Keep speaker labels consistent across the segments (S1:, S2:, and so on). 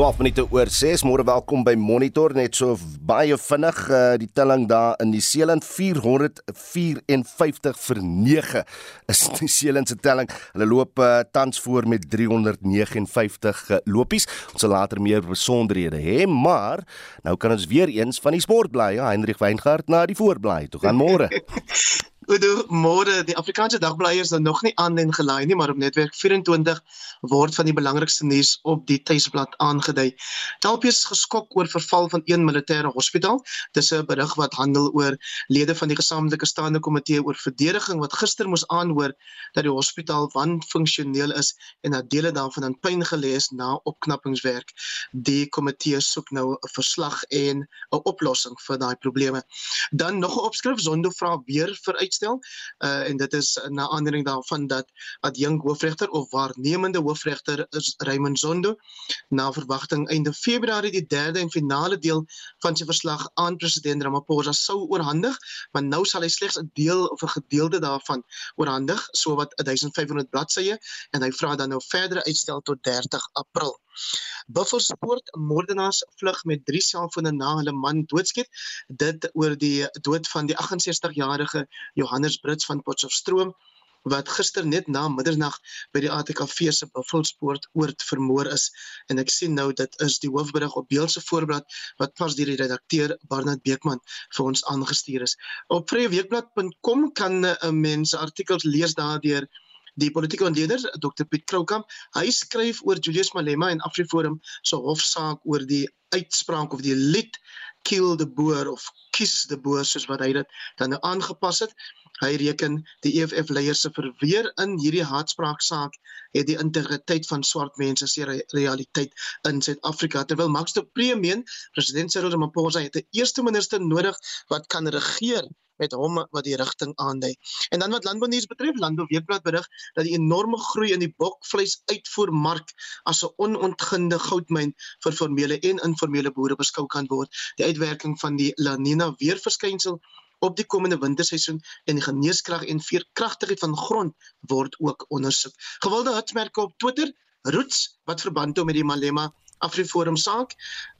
S1: 12 minute oor 6. Môre welkom by Monitor net so baie vinnig uh, die telling daar in die Seeland 454 vir 9 is die Seeland se telling. Hulle loop uh, tans voor met 359 uh, lopies. Ons sal later meer besonderhede hê, maar nou kan ons weer eens van die sport bly. Ja, Hendrik Weingart na die voorbly. Toe gaan môre.
S2: Goeie môre. Die Afrikaanse dagblaaiers is nog nie aan en gelaai nie, maar op netwerk 24 word van die belangrikste nuus op die tuisblad aangedui. Talpies geskok oor verval van een militêre hospitaal. Dis 'n berig wat handel oor lede van die gesamentlike staande komitee oor verdediging wat gister moes aanhoor dat die hospitaal wanfunksioneel is en dat dele daarvan in puin gelê is na opknappingswerk. Die komitee soek nou 'n verslag en 'n oplossing vir daai probleme. Dan nog 'n opskrif Zondo vra weer vir uitstel uh, en dit is na aanleiding daarvan dat adjunk hoofregter of waarnemende hoofregter Raymond Zondo na verwagting einde Februarie die derde en finale deel van sy verslag aan president Ramaphosa sou oorhandig maar nou sal hy slegs 'n deel of 'n gedeelte daarvan oorhandig so wat 1500 bladsye en hy vra dan nou verdere uitstel tot 30 April Buffelsport moordenaars vlug met drie selfone na hulle man doodskiet. Dit oor die dood van die 68-jarige Johannes Brits van Potchefstroom wat gister net na middernag by die ATKV se Buffelsport oord vermoor is en ek sien nou dit is die hoofberig op Beelse voorblad wat pas deur die redakteur Barnard Beekman vir ons aangestuur is. Op vryeweekblad.com kan uh, mens artikels lees daardeur die politieke ontleder Dr Piet Kroukamp hy skryf oor Julius Malema en Afriforum se hofsaak oor die uitspraak of die lid kill the boer of kiss the boer soos wat hy dit dan nou aangepas het. Hy reken die EFF leiers se verweer in hierdie haatspraaksaak het die integriteit van swart mense se re realiteit in Suid-Afrika. Terwyl Max de Pre meen president Cyril Ramaphosa het 'n eerste minister nodig wat kan regeer met hom wat die rigting aandui. En dan wat landbounuus betref, Landbou Weekblad berig dat die enorme groei in die bokvleis uitvoermark as 'n onontginde goudmyn vir formele en informele boere beskou kan word. Die uitwerking van die La Nina weerverskynsel op die komende winterseisoen en die geneeskrag en veerkragtigheid van grond word ook ondersoek. Gewilde hitsmerke op Twitter, Roots wat verband hou met die Malema Afriforum saak,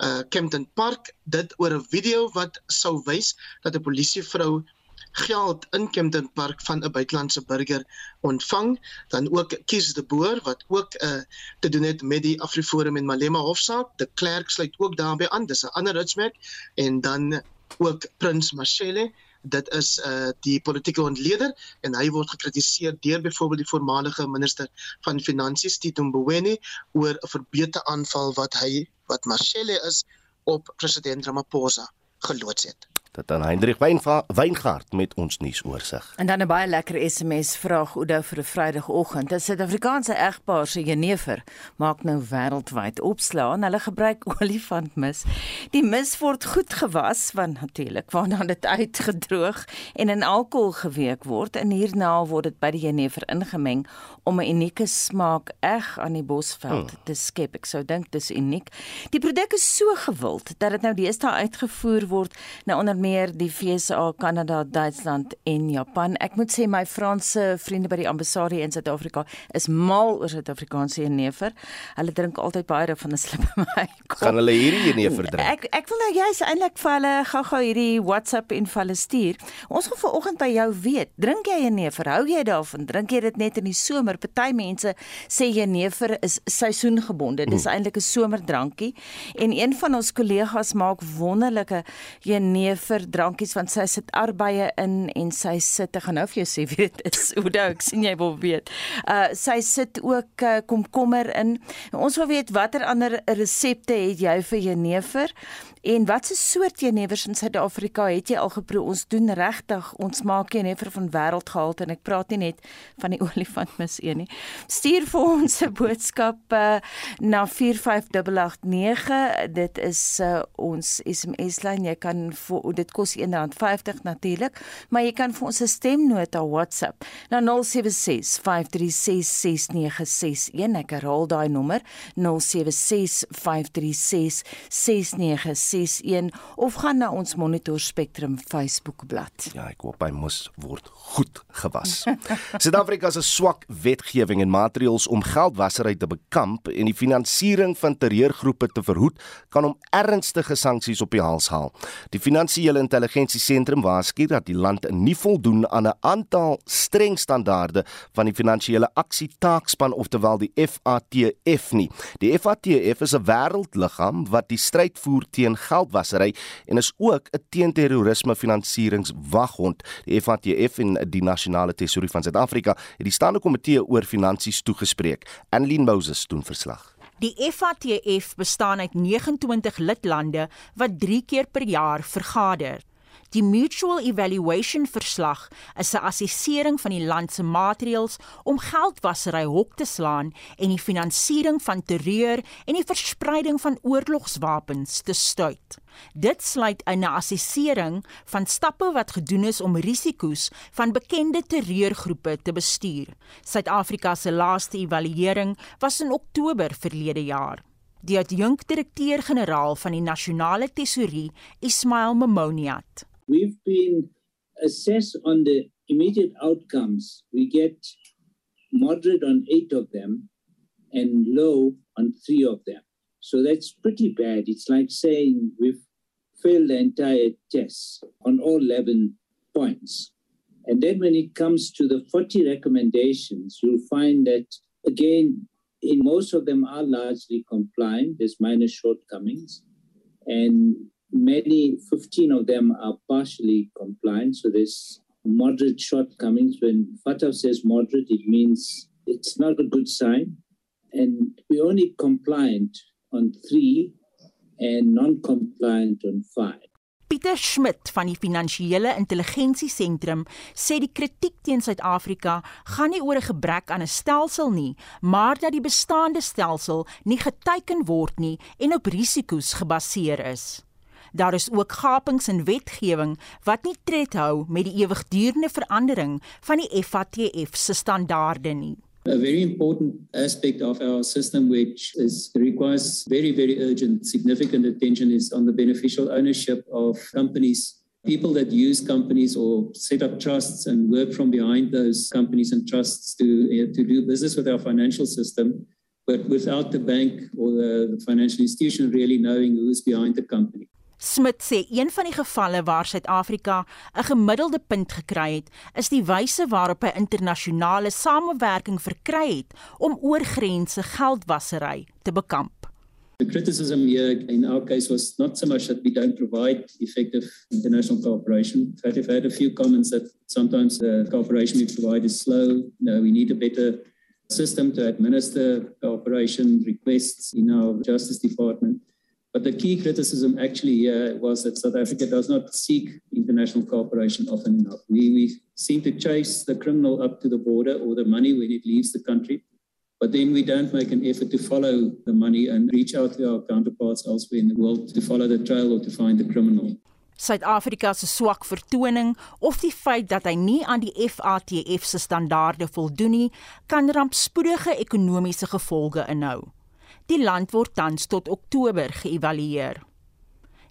S2: uh Kempton Park, dit oor 'n video wat sou wys dat 'n polisievrou geld in Kempton Park van 'n buitelandse burger ontvang, dan ook Kies de Boer wat ook uh te doen het met die Afriforum en Malema hofsaak. De Klerk sluit ook daarbey aan, dis 'n ander hitsmerk en dan ook Prins Mashele dit is uh die politieke ontleder en hy word gekritiseer deur byvoorbeeld die voormalige minister van finansies Tito Mboweni oor 'n verbeter aanval wat hy wat Marcelle is op president Ramaphosa geloods het.
S1: Dit dan Hendrik Weingart met ons nuusoorseig.
S3: En dan 'n baie lekker SMS vraag Oudo vir 'n Vrydagoggend. 'n Suid-Afrikaanse egpaar se jenever maak nou wêreldwyd opslaan. Hulle gebruik olifantmis. Die mis word goed gewas want natuurlik waarna dit uitgedroog en in alkohol geweek word en hierna word dit by die jenever ingemeng om 'n unieke smaak eg aan die bosveld hmm. te skep. Ek sou dink dis uniek. Die produk is so gewild dat dit nou deesdae uitgevoer word na onder meer die FSA, Kanada, Duitsland en Japan. Ek moet sê my Franse vriende by die ambassade in Suid-Afrika is mal oor Suid-Afrikaanse jenever. Hulle drink altyd baie van 'n slip in my kop.
S1: Gaan hulle hierdie jenever drink?
S3: Ek ek wil nou jy's eintlik vir hulle gou-gou hierdie WhatsApp en hulle stuur. Ons gaan vanoggend by jou weet, drink jy jenever? Hou jy daarvan? Drink jy dit net in die somer? Party mense sê jenever is seisoengebonde. Dis hmm. eintlik 'n somerdrankie. En een van ons kollegas maak wonderlike jenever vir drankies want sy sit arbeye in en sy sit ek gaan nou vir jou sê wie dit is Oudo ek sien jy wil weet. Uh sy sit ook uh, komkommer in. Ons wil weet watter ander resepte het jy vir jenever? En wat se soort jenevers in Suid-Afrika het jy al geproe? Ons doen regtig, ons maak jenever van wêreldgehalte en ek praat nie net van die olifantmis een nie. Stuur vir ons 'n boodskap uh, na 45889. Dit is uh, ons SMS lyn. Jy kan vir dit kos R1.50 natuurlik, maar jy kan vir ons 'n stemnota WhatsApp na 0765366961. Ek herhaal daai nommer 0765366961 0891104561 of gaan na ons Monitor Spectrum Facebookblad.
S1: Ja, ek hoop hy mos word goed gewas. Suid-Afrika se swak wetgewing en maatreëls om geldwasery te bekamp en die finansiering van terreurgroepe te verhoed, kan hom ernstige sanksies op die hals haal. Die Finansiële Intelligensiesentrum waarsku dat die land nie voldoen aan 'n aantal streng standaarde van die Finansiële Aksietaakspan oftewel die FATF nie. Die FATF is 'n wêreldliggaam wat die stryd voer teen geldwasery en is ook 'n teenterrorisme finansieringswaghond. Die FATF en die Nasionale Tesourie van Suid-Afrika het die staande komitee oor finansies toegespreek. Annelien Moses doen verslag.
S4: Die FATF bestaan uit 29 lidlande wat 3 keer per jaar vergader. Die Mutual Evaluation Verslag is 'n assessering van die land se maatreëls om geldwasery hok te slaan en die finansiering van terreur en die verspreiding van oorlogswapens te stuit. Dit sluit 'n assessering van stappe wat gedoen is om risiko's van bekende terreurgroepe te bestuur. Suid-Afrika se laaste evaluering was in Oktober verlede jaar. Die adjunkdirekteur-generaal van die nasionale tesourie, Ismail Momoniat,
S5: we've been assessed on the immediate outcomes. We get moderate on eight of them and low on three of them. So that's pretty bad. It's like saying we've failed the entire test on all 11 points. And then when it comes to the 40 recommendations, you'll find that, again, in most of them are largely compliant. There's minor shortcomings. And many 15 of them are partially compliant so there's moderate shortcomings. When fatah says moderate it means it's not a good sign. And we're only compliant on 3 and non-compliant on 5
S4: Pieter Schmidt van die Finansiële Intelligensie Sentrum sê die kritiek teen Suid-Afrika gaan nie oor 'n gebrek aan 'n stelsel nie, maar dat die bestaande stelsel nie geteken word nie en op risiko's gebaseer is. Daar is ook gapings in wetgewing wat nie tred hou met die ewigdurende verandering van die FATF se standaarde nie.
S6: A very important aspect of our system, which is, requires very, very urgent, significant attention, is on the beneficial ownership of companies. People that use companies or set up trusts and work from behind those companies and trusts to, uh, to do business with our financial system, but without the bank or the, financial institution really knowing who's behind the company.
S4: Smit sê een van die gevalle waar Suid-Afrika 'n gemiddelde punt gekry het, is die wyse waarop hy internasionale samewerking verkry het om oorgrense geldwasery te bekamp.
S6: The criticism here in our case was not so much that we don't provide effective international cooperation. In fact, I've had a few comments that sometimes the cooperation we provide is slow. No, we need a better system to administer cooperation requests in our Justice Department. But the key criticism actually here was that South Africa does not seek international cooperation often enough. We, we seem to chase the criminal up to the border or the money when it leaves the country, but then we don't make an effort to follow the money and reach out to our counterparts elsewhere in the world to follow the trail or to find the criminal.
S4: Suid-Afrika se swak vertoning of die feit dat hy nie aan die FATF se standaarde voldoen nie, kan rampspoedige ekonomiese gevolge inhou. Die land word tans tot Oktober geëvalueer.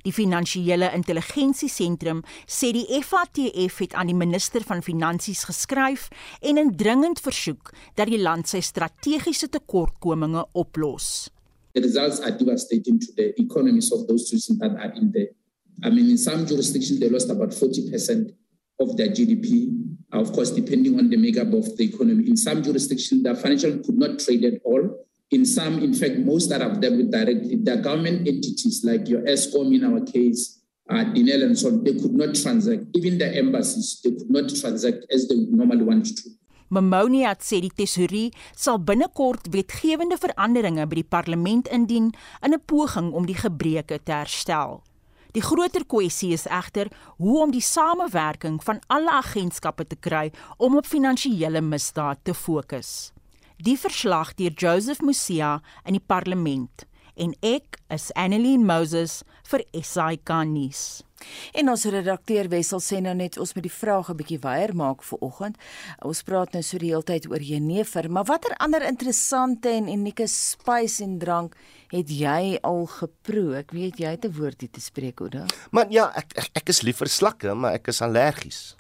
S4: Die Finansiële Intelligensiesentrum sê die FATF het aan die minister van Finansies geskryf en indringend versoek dat die land sy strategiese tekortkominge oplos.
S7: The results are devastating to the economies of those jurisdictions that are in there. I mean, in some jurisdictions, they lost about 40% of their GDP, of course, depending on the makeup of the economy. In some jurisdictions, the financial could not trade at all. In some, in fact, most have dealt with directly, the government entities like your ESCOM in our case, uh, Dinel and so on, they could not transact. Even the embassies, they could not transact as they normally wanted to.
S4: Mamonia het sê die tesourie sal binnekort wetgewende veranderinge by die parlement indien in 'n poging om die gebreke te herstel. Die groter kwessie is egter hoe om die samewerking van alle agentskappe te kry om op finansiële misdaad te fokus. Die verslag deur Joseph Musia in die parlement en ek is Annelien Moses vir SAK nuus.
S3: En ons redakteur Wessel sê nou net ons moet die vrae 'n bietjie weier maak vir oggend. Ons praat nou so die hele tyd oor jenever, maar watter ander interessante en unieke spice en drank het jy al geproe? Ek weet jy het 'n woordjie te spreek oor dit.
S1: Maar ja, ek ek, ek is lief vir slakke, maar ek is allergies.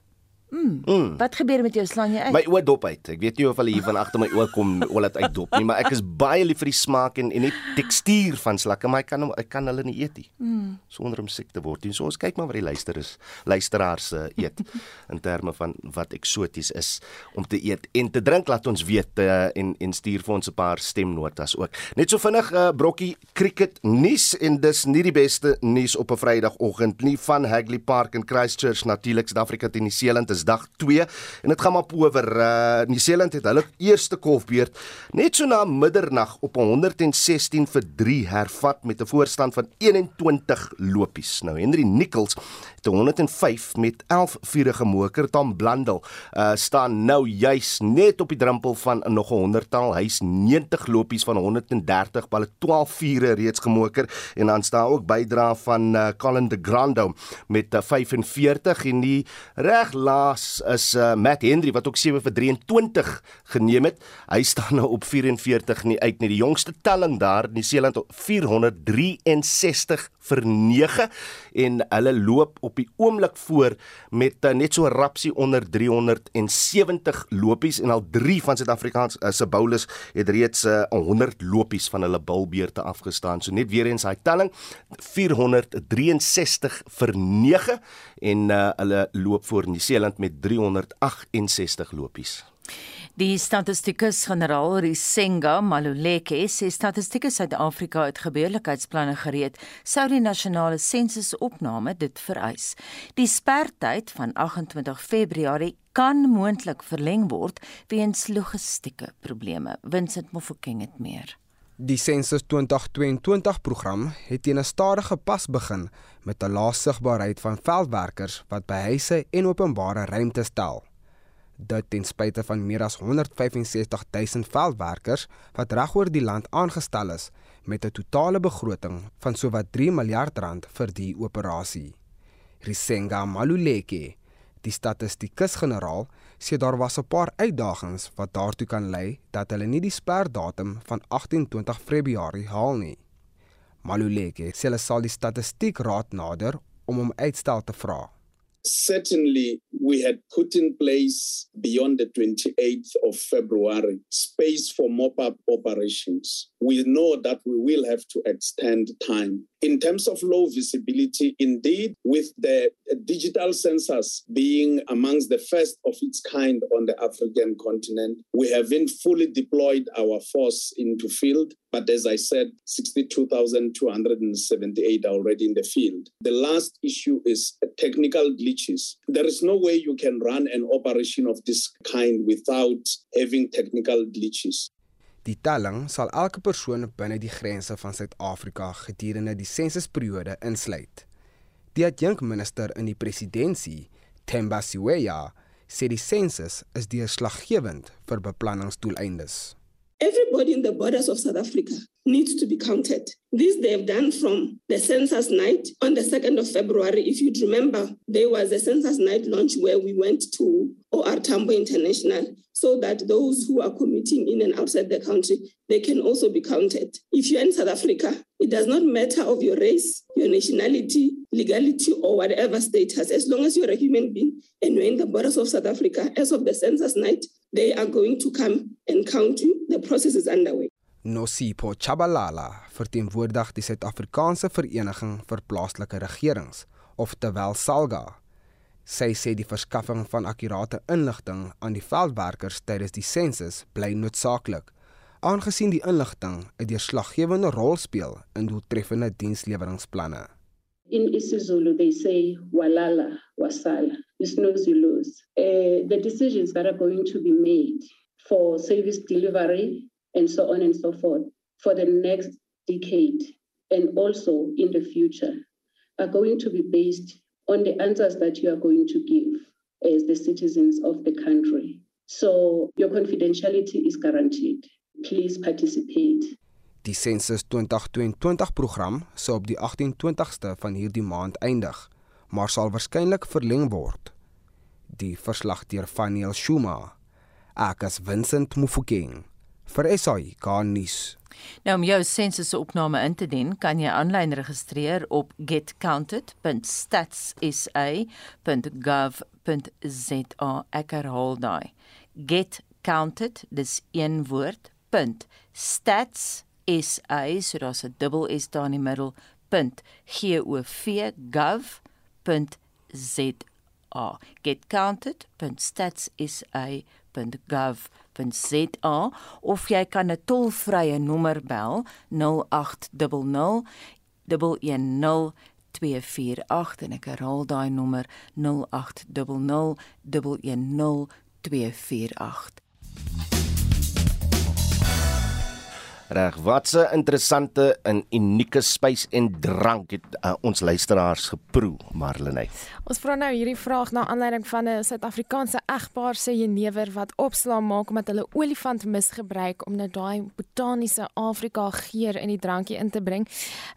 S3: Mm. Mm. Wat gebeur met jou slaan jy uit?
S1: My oë dop uit. Ek weet nie of hulle hier van agter my oë kom wil dit uitdop nie, maar ek is baie lief vir die smaak en en die tekstuur van slakke, maar ek kan ek kan hulle nie eet nie. Mm. Sonder om siek te word. En so ons kyk maar wat die luisterers luisteraars uh, eet in terme van wat eksoties is om te eet en te drink. Laat ons weet uh, en en stuur vir ons 'n paar stemnotas ook. Net so vinnig 'n uh, brokkie cricket nuus en dis nie die beste nuus op 'n Vrydagoggend nie van Hagley Park in Christchurch natuurlik Suid-Afrika teen Nieu-Seeland is dag 2 en dit gaan maar oor uh Nieu-Seeland het hulle eerste kolfbeurt net so na middernag op 116 vir 3 hervat met 'n voorstand van 21 lopies. Nou Henry Nichols het 105 met 11 vurige moker Tom Blandel uh staan nou juis net op die drempel van nog 'n 100tal. Hy's 90 lopies van 130 balle 12 vure reeds gemoker en dan staan ook bydra van uh, Colin de Grando met uh, 45 en die reg laag laas is uh, Matt Henry wat ook 7 vir 23 geneem het. Hy staan nou op 44 nie uit nie. Die jongste telling daar in Nieu-Seeland 463 vir 9 en hulle loop op die oomblik voor met uh, net so rapsie onder 370 lopies en al 3 van Suid-Afrikaans uh, se bowlers het reeds uh, 100 lopies van hulle bilbeerte afgestaan. So net weer eens hy telling 463 vir 9 en uh, hulle loop voor Nieu-Seeland met 368 lopies.
S3: Die statistikus-generaal Risenga Maluleke sê statistikus Suid-Afrika het gebeurlikheidsplanne gereed sou die nasionale sensusopname dit vereis. Die spertyd van 28 Februarie kan moontlik verleng word weens logistieke probleme. Vincent Mofokeng het meer.
S8: Die Sensus 2022 program het teen 'n stadige pas begin met 'n lae sigbaarheid van veldwerkers wat by huise en openbare ruimtes stel. Dit ten spyte van meer as 165 000 veldwerkers wat regoor die land aangestel is met 'n totale begroting van sowat 3 miljard rand vir die operasie. Risenga Maluleke, die statistikus-generaal, sê daar was 'n paar uitdagings wat daartoe kan lei dat hulle nie die sperdatum van 28 Februarie haal nie. Maluleke sê hulle sal die statistiek raad nader om hom uitstel te vra.
S9: Certainly, we had put in place beyond the 28th of February space for mop up operations. We know that we will have to extend time. In terms of low visibility, indeed, with the digital sensors being amongst the first of its kind on the African continent, we haven't fully deployed our force into field. But as I said, 62,278 are already in the field. The last issue is technical glitches. There is no way you can run an operation of this kind without having technical glitches.
S8: Die telling sal elke persoon binne die grense van Suid-Afrika gedurende die sensusperiode insluit. Die adjunkminister in die presidentskap, Themba Siweya, sê die sensus is deurslaggewend vir beplanningsdoeleindes.
S10: Everybody in the borders of South Africa needs to be counted. This they have done from the census night on the 2nd of February. If you'd remember, there was a census night launch where we went to OR Tambo International so that those who are commuting in and outside the country, they can also be counted. If you're in South Africa, it does not matter of your race, your nationality, legality, or whatever status. As long as you're a human being and you're in the borders of South Africa, as of the census night, they are going to come and count you. The process is underway.
S8: Nosipo Chabalala verteenwoordig die Suid-Afrikaanse Vereniging vir Plaaslike Regerings, oftewel SALGA. Sy sê die verskaffing van akkurate inligting aan die veldwerkers tydens die sensus bly noodsaaklik, aangesien die inligting 'n deurslaggewende rol speel in doeltreffende diensleweringsplanne.
S11: In isiZulu they say walala wasala. Knows you lose. Uh, the decisions that are going to be made for service delivery and so on and so forth for the next decade and also in the future are going to be based on the answers that you are going to give as the citizens of the country. So your confidentiality is guaranteed. Please participate.
S8: Die Census 2022 program sou op die 28ste van hierdie maand eindig, maar sal waarskynlik verleng word. Die verslag deur Faniel Shuma. Ek as Vincent Mufokeng vir SAI kan nuus.
S3: Nou om jou sensus opname in te dien, kan jy aanlyn registreer op getcounted.statsa.gov.za. Ek herhaal daai. Get counted, dis een woord. .stats sa so daar's 'n dubbel s daar in die middel. .gov.za. getcounted.statsa.gov.za of jy kan 'n tolvrye nommer bel 0800 110 248 en ek herhaal daai nommer 0800 110 248
S1: Reg, watse interessante en unieke spys en drank het uh, ons luisteraars geproe, Marlenae?
S12: Ons vra nou hierdie vraag na aanleiding van 'n Suid-Afrikaanse egpaar se jenever wat opslaa maak omdat hulle olifant misgebruik om net daai botaniese Afrika geur in die drankie in te bring.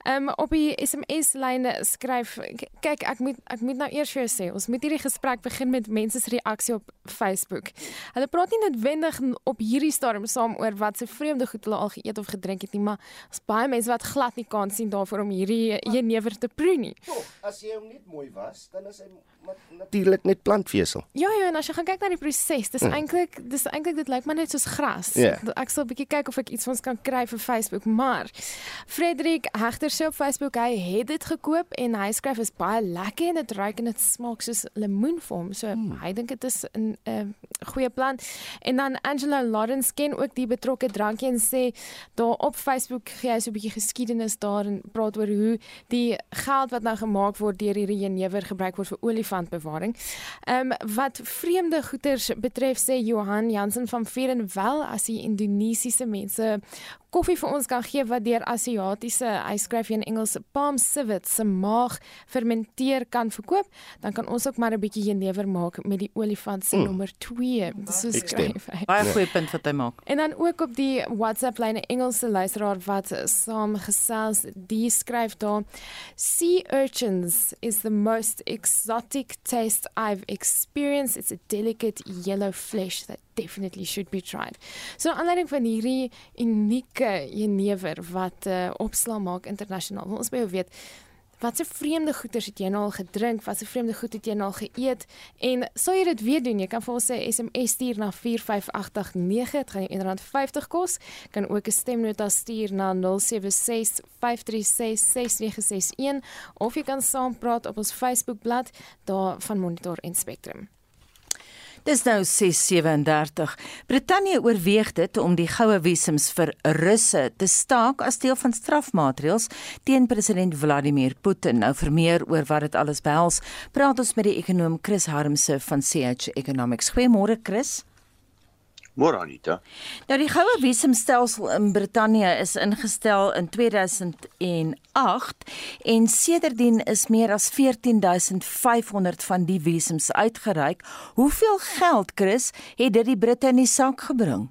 S12: Um op die SMS lyne skryf kyk ek moet ek moet nou eers vir jou sê, ons moet hierdie gesprek begin met mense se reaksie op Facebook. Hulle praat nie noodwendig op hierdie stadium saam oor wat se vreemde goed hulle al geëet of gedrink het nie, maar as baie mense wat glad nie kan sien daarvoor om hierdie jenever te proe nie.
S1: Oh, as jy hom net mooi was, dan is hy natuurlik net plantvesel.
S12: Ja ja, en as jy gaan kyk na die proses, dis mm. eintlik dis eintlik dit lyk maar net soos gras.
S1: Yeah.
S12: Ek sal 'n bietjie kyk of ek iets van ons kan kry vir Facebook, maar Frederik Hegter sê op Facebook hy het dit gekoop en hy skryf is baie lekker en dit ruik en dit smaak soos lemoen vir hom. So mm. hy dink dit is 'n uh, goeie plan. En dan Angela Lawrence ken ook die betrokke drankie en sê daar op Facebook gee hy so 'n bietjie geskiedenis daar en praat oor hoe die geld wat nou gemaak word deur hierdie jenever gebruik word vir olifantbewaring. Ehm um, wat vreemde goederes betref sê Johan Jansen van Vierenwel as die Indonesiese mense koffie vir ons kan gee wat deur Asiatiese, hy skryf in Engels palm civet se maag fermenteer kan verkoop, dan kan ons ook maar 'n bietjie jenever maak met die olifant se mm. nommer 2. Dis so skryf hy.
S3: Baie goeie punt wat hy maak.
S12: En dan ook op die WhatsApp lyn 'n Engelse luisteraar wat saam gesels, die skryf daar sea urchins is the most exotic taste I've experienced. It's a delicate yellow flesh that definitely should be tried. So aanleiding van hierdie unieke jenever wat uh, opslaa maak internasionaal. Ons wil weet wat se vreemde goeders het jy nou al gedrink? Wat se vreemde goed het jy nou al geëet? En sou jy dit weer doen? Jy kan vir ons 'n SMS stuur na 45889. Dit gaan jou R1.50 kos. Kan ook 'n stemnota stuur na 0765366961 of jy kan saampraat op ons Facebookblad daar van Monitor en Spectrum.
S3: Dis nou 6:37. Brittanje oorweeg dit om die goue visums vir Russe te staak as deel van strafmaatreëls teen president Vladimir Putin. Nou vir meer oor wat dit alles behels, praat ons met die ekonom Chris Harmse van CH Economics. Goeiemôre Chris.
S13: Môre Anita.
S3: Nou die goue visumstelsel in Brittanje is ingestel in 2008 en sedertdien is meer as 14500 van die visums uitgereik. Hoeveel geld, Chris, het dit die Britte in die sak gebring?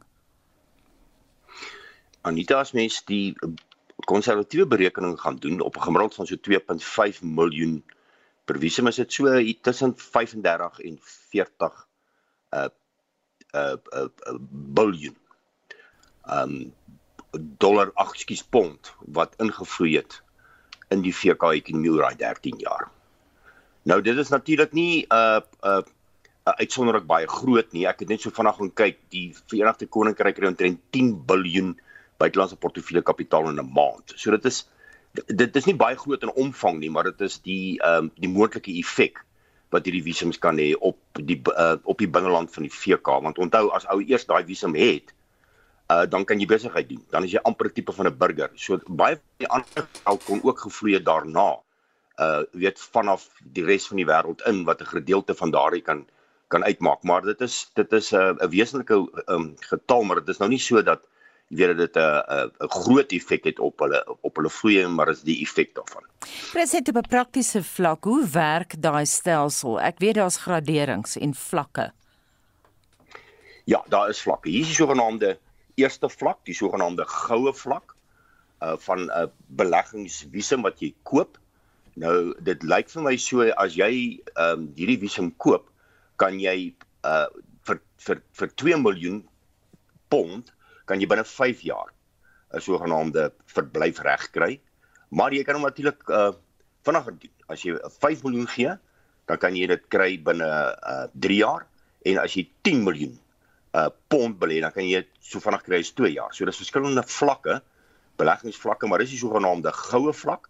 S13: Anita, as mens die konservatiewe berekening gaan doen op 'n gemiddeld van so 2.5 miljoen per visum is dit so tussen 35 en 40 uh uh, uh, uh biljoen um dollar ag skus pond wat ingevloei het in die VK ekonomie oor daai 13 jaar. Nou dit is natuurlik nie 'n uh, 'n uh, uh, uitsonderlik baie groot nie. Ek het net so vanaand gaan kyk, die Verenigde Koninkryk het omtrent 10 biljoen buitelandse portefeulje kapitaal in 'n maand. So dit is dit is nie baie groot in omvang nie, maar dit is die ehm um, die moontlike effek wat hierdie visums kan hê op die uh, op die binneland van die VK want onthou as ou eers daai visum het uh, dan kan jy besigheid doen. Dan is jy amper tipe van 'n burger. So baie van die ander geld kon ook gevloei daarna uh weet vanaf die res van die wêreld in wat 'n gedeelte van daardie kan kan uitmaak. Maar dit is dit is 'n uh, 'n wesenlike um, getal maar dit is nou nie so dat weet dit 'n 'n groot effek het op hulle op hulle vloei maar is die effek daarvan.
S3: President op 'n praktiese vlak, hoe werk daai stelsel? Ek weet daar's graderings en vlakke.
S13: Ja, daar is vlakke. Hier is die sogenaamde eerste vlak, die sogenaamde goue vlak uh van 'n beleggingsvisum wat jy koop Nou dit lyk vir my so as jy ehm um, hierdie visum koop, kan jy uh vir vir vir 2 miljoen pond kan jy binne 5 jaar 'n sogenaamde verblyfreg kry. Maar jy kan hom natuurlik uh vinniger doen. As jy 5 miljoen gee, dan kan jy dit kry binne uh 3 jaar en as jy 10 miljoen uh pond belê, dan kan jy dit so vinnig kry as 2 jaar. So dis verskillende vlakke, beleggingsvlakke, maar dis die sogenaamde goue vlak.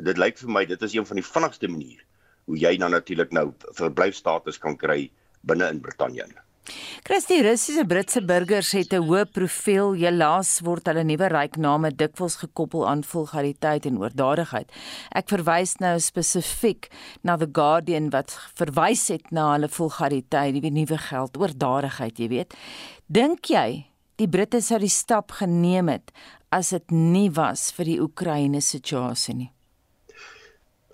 S13: Dit lyk vir my dit is een van die vinnigste maniere hoe jy dan natuurlik nou verblyfstatus kan kry binne in Brittanje.
S3: Christie Russiese Britse burgers het 'n hoë profiel. Helaas word hulle nuwe ryk name dikwels gekoppel aan vulgariteit en oordadigheid. Ek verwys nou spesifiek na The Guardian wat verwys het na hulle vulgariteit, die nuwe geld, oordadigheid, jy weet. Dink jy die Britte sou die stap geneem het as dit nie was vir die Oekraïne situasie nie?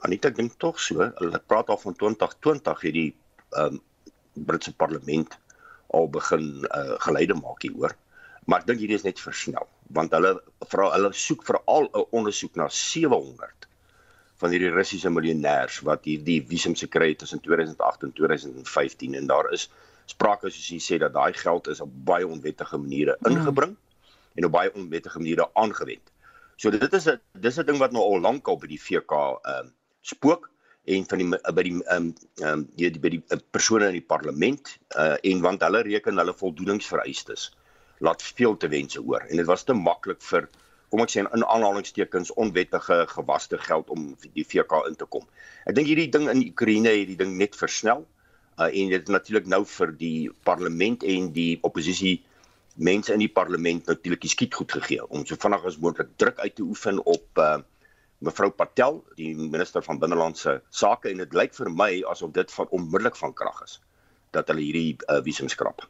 S13: Anita dink tog so. Hulle praat al van 2020 hierdie ehm um, Britse parlement al begin uh, geleide maak hieroor. Maar ek dink hierdie is net versnel want hulle vra hulle soek veral 'n ondersoek na 700 van hierdie Russiese miljonêers wat hierdie visum se kry tussen 2008 en 2015 en daar is sprake soos jy sê dat daai geld is op baie onwettige maniere mm. ingebring mm. en op baie onwettige maniere aangewend. So dit is 'n dis 'n ding wat nou al lank al by die VK ehm uh, spook en van die by die ehm um, ehm um, die by die uh, persone in die parlement uh, en want hulle reken hulle voldoeningsvereistes laat veel te wense oor en dit was te maklik vir kom ek sê in aanhalingstekens onwettige gewaste geld om die VK in te kom. Ek dink hierdie ding in Oekraïne het die ding net versnel uh, en dit natuurlik nou vir die parlement en die oppositie mense in die parlement natuurlik skiet goed gegee om so vinnig as moontlik druk uit te oefen op uh, mevrou Patel, die minister van binnelandse sake en dit lyk vir my asof dit van onmiddellik van krag is dat hulle hierdie uh, visum skrap.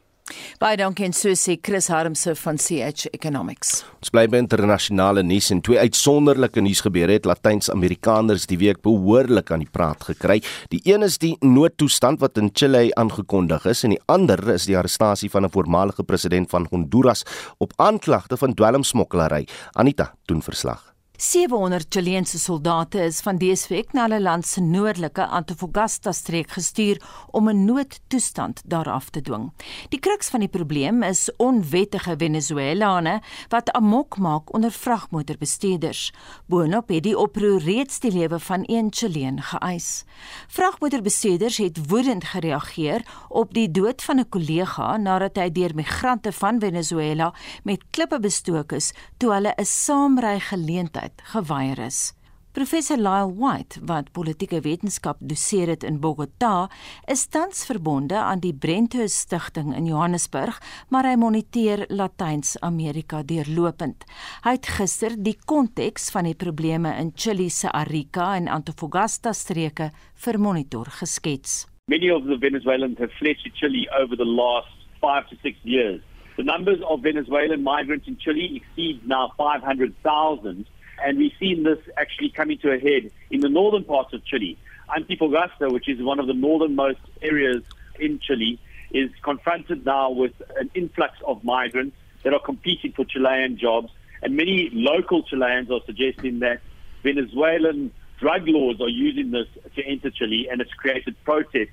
S3: Baie dankie en so sê Chris Harmse van CH Economics.
S1: Ons bly by internasionale nuus en twee uitsonderlike nuus gebeure het Latyns-Amerikaners die week behoorlik aan die praat gekry. Die een is die noodtoestand wat in Chile aangekondig is en die ander is die arrestasie van 'n voormalige president van Honduras op aanklagte van dwelmsmokkelary. Anita doen verslag.
S3: 700 Chileense soldate is van dese week na hulle land se noordelike Antofagasta streek gestuur om 'n noodtoestand daaraf te dwing. Die kruks van die probleem is onwettige Venezuelane wat amok maak onder vragmotorbestuurders. Boonop het die oproer reeds die lewe van een Chileen geëis. Vragmotorbestuurders het woedend gereageer op die dood van 'n kollega nadat hy deur migrante van Venezuela met klippe bestook is toe hulle 'n saamry geleentheid tyd geweier is. Professor Lyle White, wat politieke wetenskap doseer het in Bogota, is tans verbonde aan die Brenthus Stichting in Johannesburg, maar hy moniteer Latyns-Amerika deurlopend. Hy het gister die konteks van die probleme in Chile se Arica en Antofagasta streke vir Monitor geskets.
S14: Many of the Venezuelans have fled to Chile over the last 5 to 6 years. The numbers of Venezuelan migrants in Chile exceed now 500,000 and we've seen this actually coming to a head in the northern parts of Chile. Antofagasta, which is one of the northernmost areas in Chile, is confronted now with an influx of migrants that are competing for Chilean jobs. And many local Chileans are suggesting that Venezuelan drug lords are using this to enter Chile, and it's created protests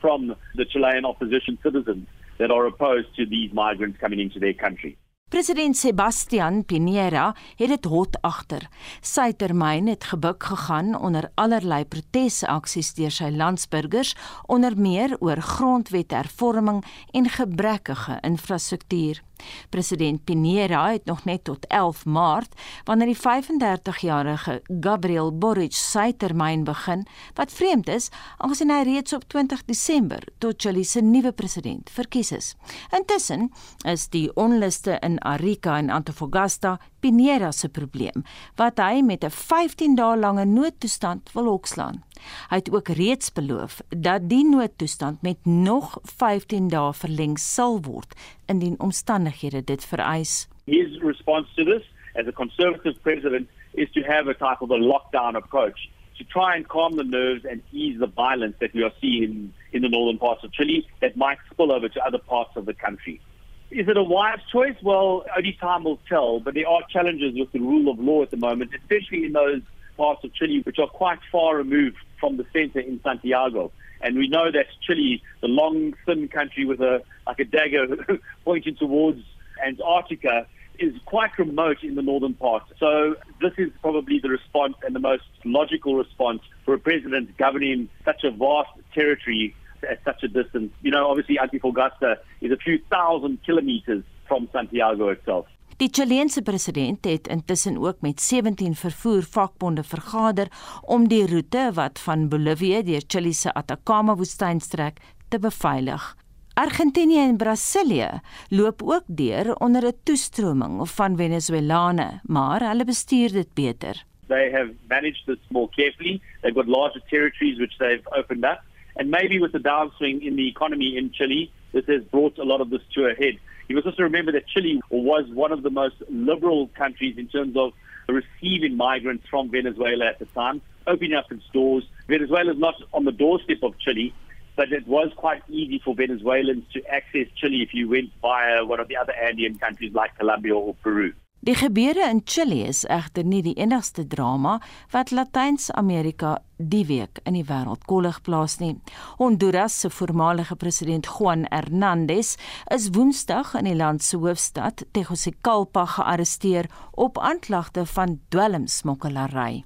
S14: from the Chilean opposition citizens that are opposed to these migrants coming into their country.
S3: President Sebastian Pinera het dit hot agter. Sy termyn het gebuk gegaan onder allerlei protesaksies deur sy landsburgers, onder meer oor grondwethervorming en gebrekkige infrastruktuur. President Pinera het nog net tot 11 Maart, wanneer die 35-jarige Gabriel Boric sy termyn begin, wat vreemd is, aangesien hy reeds op 20 Desember tot Chili se nuwe president verkies is. Intussen is die onluste in Arica en Antofagasta Pinera se probleem, wat hy met 'n 15 dae lange noodtoestand wil hokslaan. Hy het ook reeds beloof dat die noodtoestand met nog 15 dae verleng sal word indien omstandighede dit vereis.
S14: His response to this as a conservative president is to have a type of a lockdown approach to try and calm the nerves and ease the violence that we are seeing in, in the northern parts of Chile that might spill over to other parts of the country. Is it a wise choice? Well, only time will tell, but there are challenges with the rule of law at the moment, especially in those parts of Chile which are quite far removed from the center in Santiago. And we know that Chile, the long, thin country with a like a dagger pointing towards Antarctica, is quite remote in the northern part. So this is probably the response and the most logical response for a president governing such a vast territory at such a distance. You know, obviously Antofagasta is a few thousand kilometers from Santiago itself.
S3: Die Chileense president het intussen ook met 17 vervoervakbonde vergader om die roete wat van Bolivia deur Chili se Atacama woestyn strek te beveilig. Argentinië en Brasilië loop ook deur onder 'n toestroming van Venezuelane, maar hulle bestuur dit beter.
S14: They have managed this more carefully. They've got larger territories which they've opened up. And maybe with the downswing in the economy in Chile, this has brought a lot of this to a head. You must also remember that Chile was one of the most liberal countries in terms of receiving migrants from Venezuela at the time, opening up its doors. Venezuela is not on the doorstep of Chile, but it was quite easy for Venezuelans to access Chile if you went via one of the other Andean countries like Colombia or Peru.
S3: Die gebeure in Chili is egter nie die enigste drama wat Latyns-Amerika die week in die wêreld kollig plaas nie. Honduras se voormalige president Juan Hernandez is Woensdag in die land se hoofstad Tegucigalpa gearresteer op aanklagte van dwelmsmokkelary.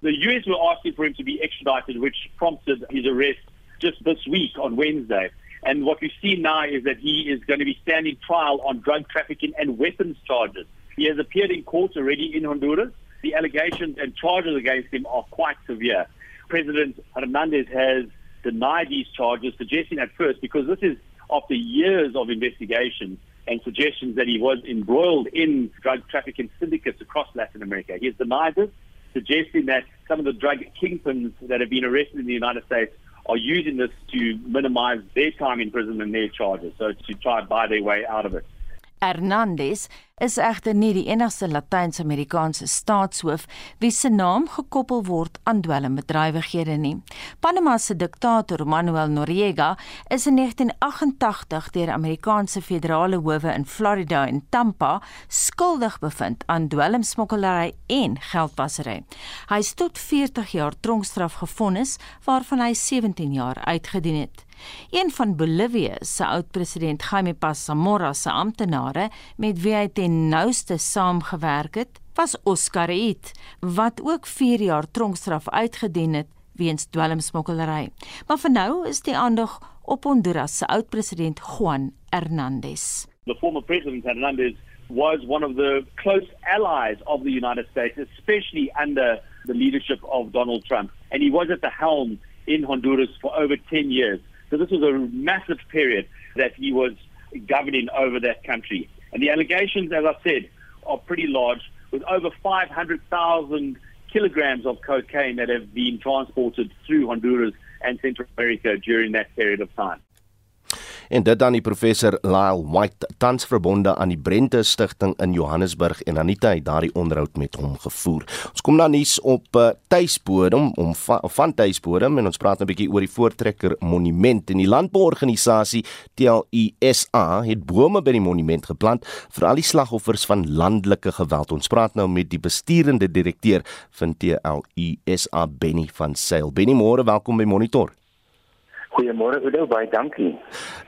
S14: The US were asking for him to be extradited which prompted his arrest just this week on Wednesday. And what we see now is that he is going to be standing trial on drug trafficking and weapons charges. He has appeared in court already in Honduras. The allegations and charges against him are quite severe. President Hernandez has denied these charges, suggesting at first, because this is after years of investigation and suggestions that he was embroiled in drug trafficking syndicates across Latin America. He has denied this, suggesting that some of the drug kingpins that have been arrested in the United States are using this to minimize their time in prison and their charges, so to try and buy their way out of it.
S3: Hernandez is egter nie die enigste Latyns-Amerikaanse staatshoof wie se naam gekoppel word aan dwelmbedrywighede nie. Panama se diktator Manuel Noriega is in 1988 deur Amerikaanse federale howe in Florida en Tampa skuldig bevind aan dwelmsmokkelary en geldwasery. Hy is tot 40 jaar tronkstraf gevonnis waarvan hy 17 jaar uitgedien het. Een van Bolivia se oud-president Jaime Paz Zamora se amptenare met wie hy ten nouste saamgewerk het, was Oscar Eat, wat ook 4 jaar tronkstraf uitgedien het weens dwelmsmokkelary. Maar vir nou is die aandag op Honduras se oud-president Juan Hernandez.
S14: The former president Hernandez was one of the close allies of the United States, especially under the leadership of Donald Trump. And he was at the helm in Honduras for over 10 years. So this was a massive period that he was governing over that country. And the allegations, as I said, are pretty large, with over 500,000 kilograms of cocaine that have been transported through Honduras and Central America during that period of time.
S1: En dit dan die professor Lyle White tans verbonde aan die Brente Stichting in Johannesburg en Anita het daardie onderhoud met hom gevoer. Ons kom dan nuus op uh, tuisbodem om va van tuisbodem en ons praat 'n bietjie oor die Voortrekker Monument en die landbouorganisasie TLUSA het bome by die monument geplant vir al die slagoffers van landelike geweld. Ons praat nou met die besturende direkteur van TLUSA Benny van Sail. Benny, môre, welkom by Monitor.
S15: Goeiemôre Oudo, baie dankie.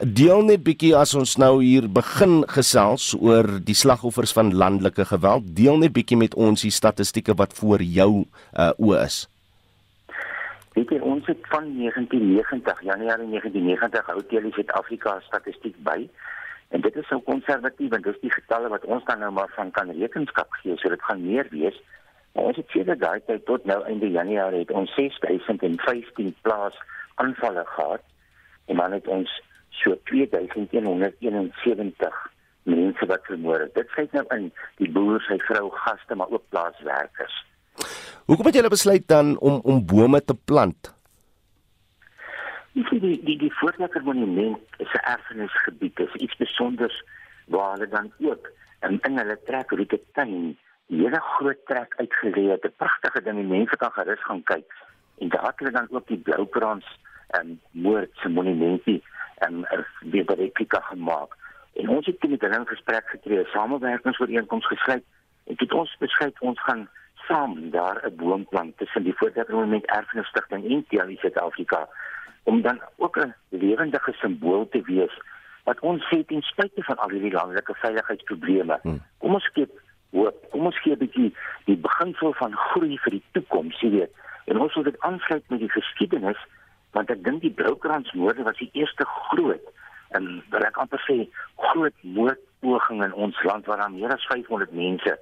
S1: Deel net bietjie as ons nou hier begin gesels oor die slagoffers van landelike geweld. Deel net bietjie met ons die statistieke wat voor jou uh oë is.
S15: Weet jy ons het van 1990, Januarie 1990 hou Tele Suid-Afrika statistiek by. En dit is so konservatief en dis die getalle wat ons dan nou maar van kan rekenskap gee, so dit gaan meer wees. Maar ons het sedert daai tyd tot nou einde Januarie het ons 6015 plaas aanvalle gehad en dan het ons so 2171 mense wat vermoor het. Dit sluit nou in die boer, sy vrou, gaste, maar ook plaaswerkers.
S1: Hoekom het julle besluit dan om om bome te plant?
S15: Die die die, die Voortrekker Monument is 'n erfenisgebied, is iets spesiaals waar hulle dan ook in in hulle trekroete tuin die hele groot trek uitgelê het. 'n Pragtige ding, die mense kan gerus gaan kyk. En daar het hulle dan ook die Bloukrans en moord se monumentie en er weer by replika gemaak. En ons het met hulle in gesprek getree, samewerkingsooreenkomste gesluit en dit ons besluit ons gaan saam daar 'n boomplant tussen die Voortdekkingsmoment Erfenis Stichting en TLI Suid-Afrika om dan ook 'n lewendige simbool te wees wat ons sê ten spyte van al hierdie landelike veiligheidsprobleme. Hmm. Kom ons skep hoop. Kom ons gee 'n bietjie die beginsel van groei vir die toekoms, jy weet. En ons wil dit aansluit met die geskiedenis want ek dink die Broukransmoorde was die eerste groot en wat ek amper sê groot moordpoging in ons land waar daar meer as 500 mense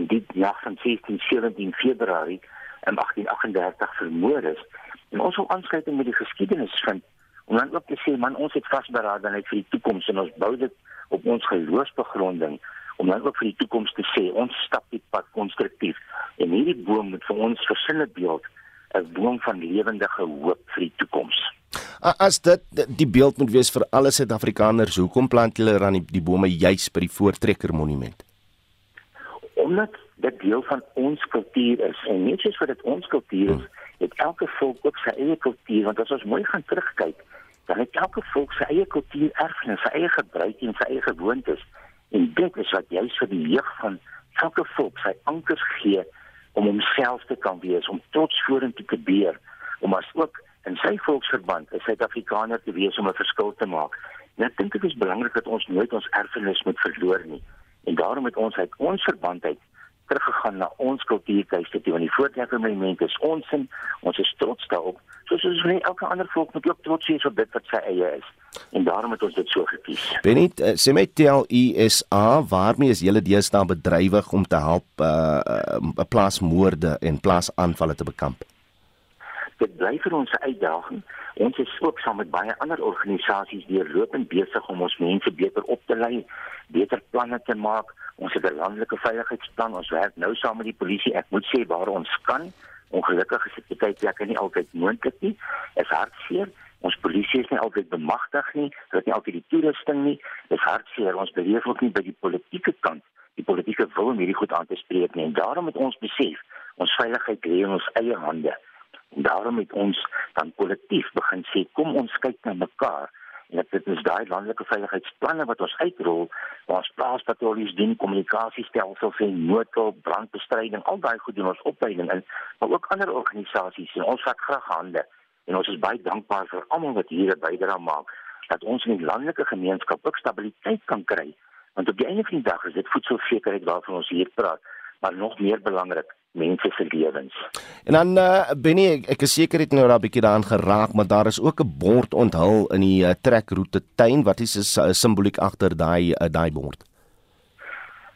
S15: in die nag van 16 17 Februarie in 1838 vermoor is. En ons wil aansluiting met die geskiedenis vind om dan ook te sê man ons het vasberadenheid vir die toekoms en ons bou dit op ons geloofsbegronding om dan ook vir die toekoms te sê ons stap die pad konstruktief en hierdie boom moet vir ons versinne beeld 'n boom van lewendige hoop vir die toekoms.
S1: As dit die beeld moet wees vir alle Suid-Afrikaners, hoekom plant julle dan die, die bome juis by die Voortrekker Monument?
S15: Omdat dit deel van ons kultuur is en nie net vir dit ons kultuur is, het elke volk ook sy eie kultuur want as ons mooi gaan terugkyk, dan het elke volk sy eie kultuur erfenis, sy eie gebruike en sy eie gewoontes. En dit is wat jy vir die jeug van elke volk sy ankers gee om homself te kan wees, om trots vorentoe te beer, om as ook in sy volksverband 'n Suid-Afrikaner te wees om 'n verskil te maak. En ek dink dit is belangrik dat ons nooit ons erfenis moet verloor nie. En daarom het ons uit ons verband uit teruggegaan na ons kultuurtuiste toe. Want die voortrekkermoment is ons sin, ons is trots daarop. Soos ons nie elke ander volk moet ook trots wees op dit wat sy eie is. En daarom het ons dit so gekies.
S1: Benit, uh, sê my tel USA, waarmee is julle deesdae bedrywig om te help uh, uh plaasmoorde en plaasaanvalle te bekamp?
S15: Dit bly vir ons 'n uitdaging. Ons is ook saam met baie ander organisasies deurlopend besig om ons mense beter op te lei, beter planne te maak. Ons het 'n landelike veiligheidsplan. Ons werk nou saam met die polisie. Ek moet sê waar ons kan. Ongelukkig is dit baie plekke nie altyd moontlik nie. Is hartseer. Ons polisie is nie altyd bemagtig nie. Hulle het nie altyd die toerusting nie. Is hartseer. Ons beleef ook nie by die politieke kant die politieke wil om hierdie goed aan te spreek nie. En daarom het ons besef ons veiligheid lê in ons eie hande. En daarom het ons dan kollektief begin sê kom ons kyk na mekaar en dit is daai landelike veiligheidsplanne wat ons uitrol waar ons plaaspatrollies doen kommunikasiestelsels en noodhulp brandbestryding al daai goed doen ons opleiding in maar ook ander organisasies en ons vat graag hande. En ons is baie dankbaar vir almal wat hier 'n bydrae maak dat ons in die landelike gemeenskap ook stabiliteit kan kry. Want op die einde van die dag is dit voedselsekerheid waarvan ons hier praat maar nog meer belangrik mense se lewens.
S1: En dan uh, Benny, ek, ek is seker dit nou daar 'n bietjie daaraan geraak, maar daar is ook 'n bord onthul in die uh, trekroete tuin. Wat is die uh, simboliek agter daai uh, daai bord?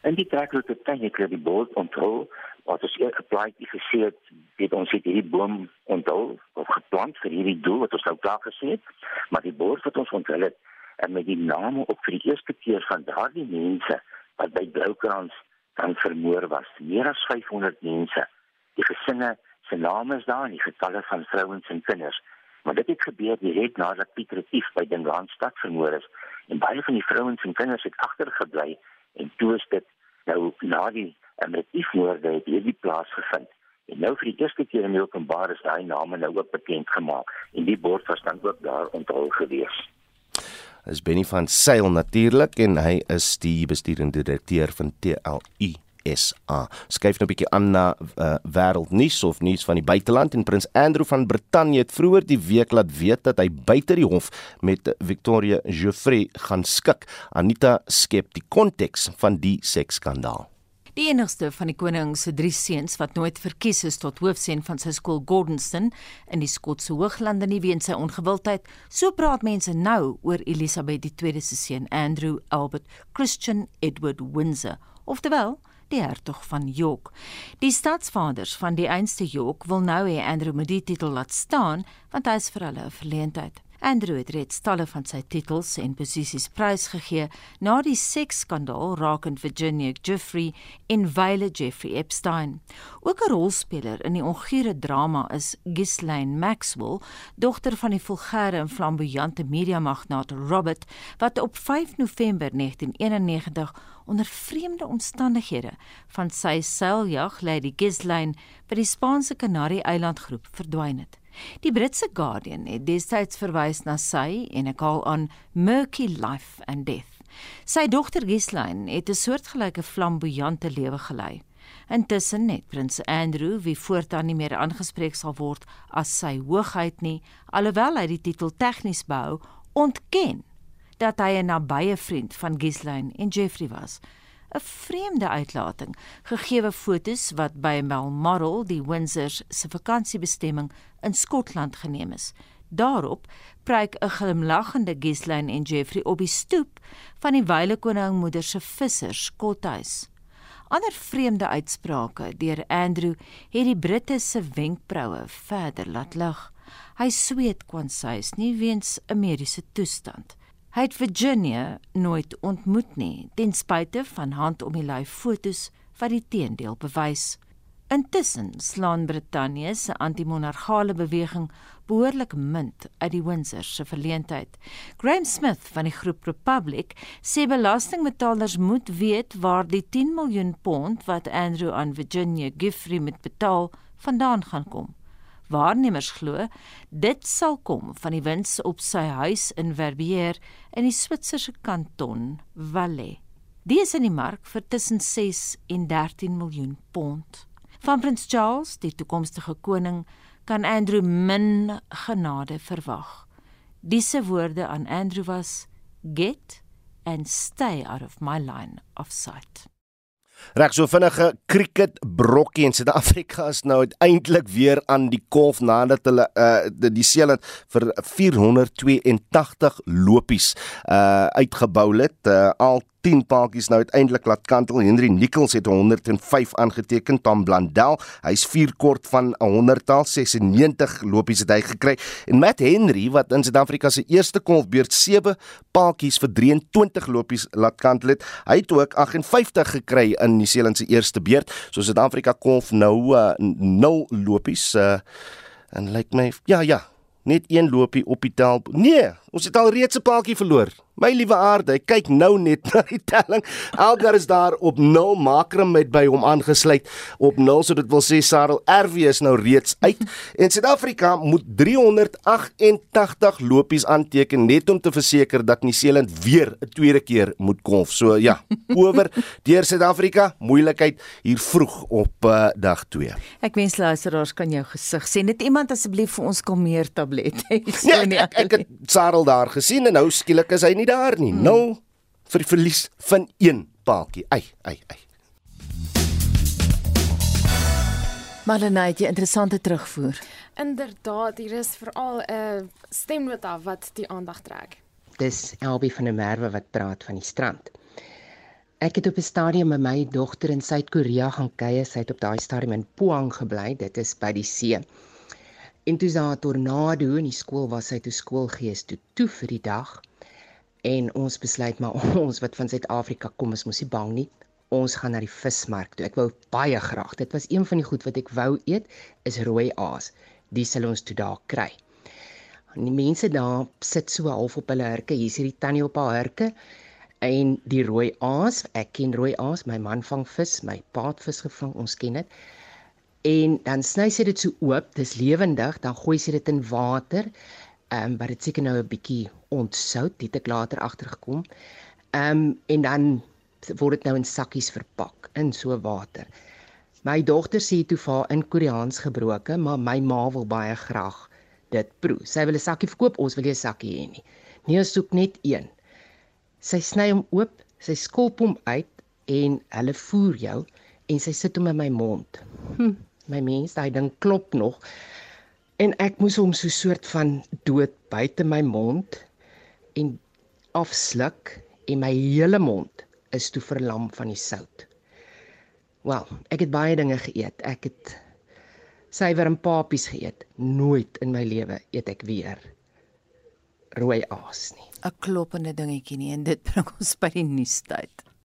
S15: In die trekroete tuin het jy die bord onthul wat ons eers geplaas het gesê het dit ons het hierdie boom onthul of geplant vir hierdie doel wat ons nou klaar gesê het, maar die bord wat ons onthul het en met die name op vir die eerste keer van daardie mense wat by Bloukrans dan vermoor was. Meer as 500 mense. Die gesinne se name is daar en die getalle van vrouens en kinders. Maar dit het gebeur direk nadat Piet Retief by Dinglandstad vermoor is en baie van die vrouens en kinders het agtergebly en toe is dit nou na die Retiefmoorde het hierdie plaas gevind. En nou vir die eerste keer in die openbaar is daai name nou ook bekend gemaak en die bord was dan ook daar onthul gewees
S1: is Benny van Sail natuurlik en hy is die besturende direkteur van TLU SA. Skyf nou 'n bietjie aan na uh, wêreldnuus of nuus van die buiteland en Prins Andrew van Brittanje het vroeër die week laat weet dat hy buite die hof met Victoria Geoffrey gaan skik. Anita skep die konteks van die seksskandaal.
S3: Die enigste van die koning se drie seuns wat nooit verkies is tot hoofseun van sy skool Gordonston in die Skotse Hooglande nie weens sy ongewildheid, so praat mense nou oor Elisabeth II se seun Andrew Albert Christian Edward Windsor, oftewel die hertog van York. Die staatsvaders van die einste York wil nou hê Andrew moet die titel laat staan want hy is vir hulle 'n verleentheid. Andrew het reeds talle van sy titels en posisies prysgegee na die seksskandaal rakend Virginia Jeffrey en Viola Jeffrey Epstein. Ook 'n rolspeler in die ongure drama is Ghislaine Maxwell, dogter van die vulgêre en flamboyante mediamagnaat Robert, wat op 5 November 1991 onder vreemde omstandighede van sy seiljag Lady Ghislaine by die Spaanse Kanarie-eilandgroep verdwyn het. Die Britse Guardian het destyds verwys na sy en ek haal aan murky life and death. Sy dogter Ghislaine het 'n soortgelyke flamboyante lewe gelei. Intussen het prins Andrew, wie voortaan nie meer aangespreek sal word as sy hoogheid nie, alhoewel hy die titel tegnies behou, ontken dat hy 'n nabye vriend van Ghislaine en Jeffrey was. 'n Vreemde uitlating, gegeewe fotos wat by Balmoral, die Windsors se vakansiebestemming in Skotland geneem is. Daarop preek 'n glimlaggende Ghislaine en Jeffrey op die stoep van die Wyle Koning moeder se vissers kothuis. Ander vreemde uitsprake deur Andrew het die Britte se wenkbroue verder laat lig. Hy sweet kwansuis nie weens 'n mediese toestand. Hy het Virginia nooit ontmoet nie, ten spyte van hand om die lyf fotos wat die teendeel bewys. Intussen slaan Brittanje se anti-monargale beweging behoorlik munt uit die Windsor se verleentheid. Graham Smith van die groep Republic sê belastingbetalers moet weet waar die 10 miljoen pond wat Andrew aan Virginia Giffrey moet betaal vandaan gaan kom. Waarnemers glo dit sal kom van die wins op sy huis in Verbier in die Switserse kanton Valais. Die is in die mark vir tussen 6 en 13 miljoen pond. Van Prins Charles, die toekomstige koning, kan Andrew min genade verwag. Disse woorde aan Andrew was: "Get and stay out of my line of sight."
S1: Reg so vinnige cricket brokkie in Suid-Afrika is nou uiteindelik weer aan die kolf nadat hulle uh die, die seeland vir 482 lopies uh uitgebou het. Uh, al 10 paadjies nou uiteindelik laat kantel. Henry Nichols het 105 aangeteken, Tom Blandel, hy's 4 kort van 'n 100tal, 96 lopies het hy gekry. En Matt Henry wat in Suid-Afrika se eerste kolfbeurt 7 paadjies vir 23 lopies laat kantel het, hy het ook 58 gekry in New Zealand se eerste beurt. So Suid-Afrika kolf nou uh, 0 lopies uh, en lyk like my ja ja, net een lopie op die tel. Nee, ons het al reeds 'n paadjie verloor. My liewe aarde, kyk nou net na die telling. Elgar is daar op 0, Makram met by hom aangesluit op 0, so dit wil sê Sarel RW is nou reeds uit en Suid-Afrika moet 388 lopies aanteken net om te verseker dat Nieu-Seeland weer 'n tweede keer moet kolf. So ja, oor deur Suid-Afrika, moeilikheid hier vroeg op uh, dag 2.
S3: Ek wens luisteraars kan jou gesig sien. Net iemand asseblief vir ons kalmeer tablet.
S1: so ja, ek, ek, ek het Sarel daar gesien en nou skielik is hy nie daar nie. Hmm. Nou vir die verlies van een paadjie. Ai, ai, ai.
S3: Malenaitjie, interessante terugvoer.
S12: Inderdaad, hier is veral 'n uh, stemnota wat die aandag trek.
S16: Dis Elbie van der Merwe wat praat van die strand. Ek het op 'n stadium met my dogter in Suid-Korea gaan kuier. Sy het op daai stadium in Pohang gebly. Dit is by die see. En toe daar 'n tornado in die skool was, sy toe skoolgees toe toe vir die dag en ons besluit maar ons wat van Suid-Afrika kom is mos nie bang nie. Ons gaan na die vismark toe. Ek wou baie graag. Dit was een van die goed wat ek wou eet is rooi aas. Die sal ons toe daar kry. En die mense daar sit so half op hulle hurke. Hier is hierdie tannie op haar hurke en die rooi aas. Ek ken rooi aas. My man vang vis, my pa het vis gevang. Ons ken dit. En dan sny sy dit so oop. Dis lewendig. Dan gooi sy dit in water Ehm um, maar dit seker nou 'n bietjie ontsout, dit ek later agtergekom. Ehm um, en dan word dit nou in sakkies verpak in so water. My dogter sê toe vir in Koreaans gebroke, maar my ma wil baie graag dit proe. Sy wil 'n sakkie verkoop, ons wil nie 'n sakkie hê nie. Nee, ons soek net een. Sy sny hom oop, sy skulp hom uit en hulle voer jou en sy sit hom in my mond. Hm, my mens, daai ding klop nog en ek moes hom so soort van dood buite my mond en afsluk en my hele mond is toe verlam van die sout. Wel, ek het baie dinge geëet. Ek het suiwer en papies geëet. Nooit in my lewe eet ek weer rooi aas nie.
S3: 'n Kloppende dingetjie nie en dit bring ons by die nuustyd.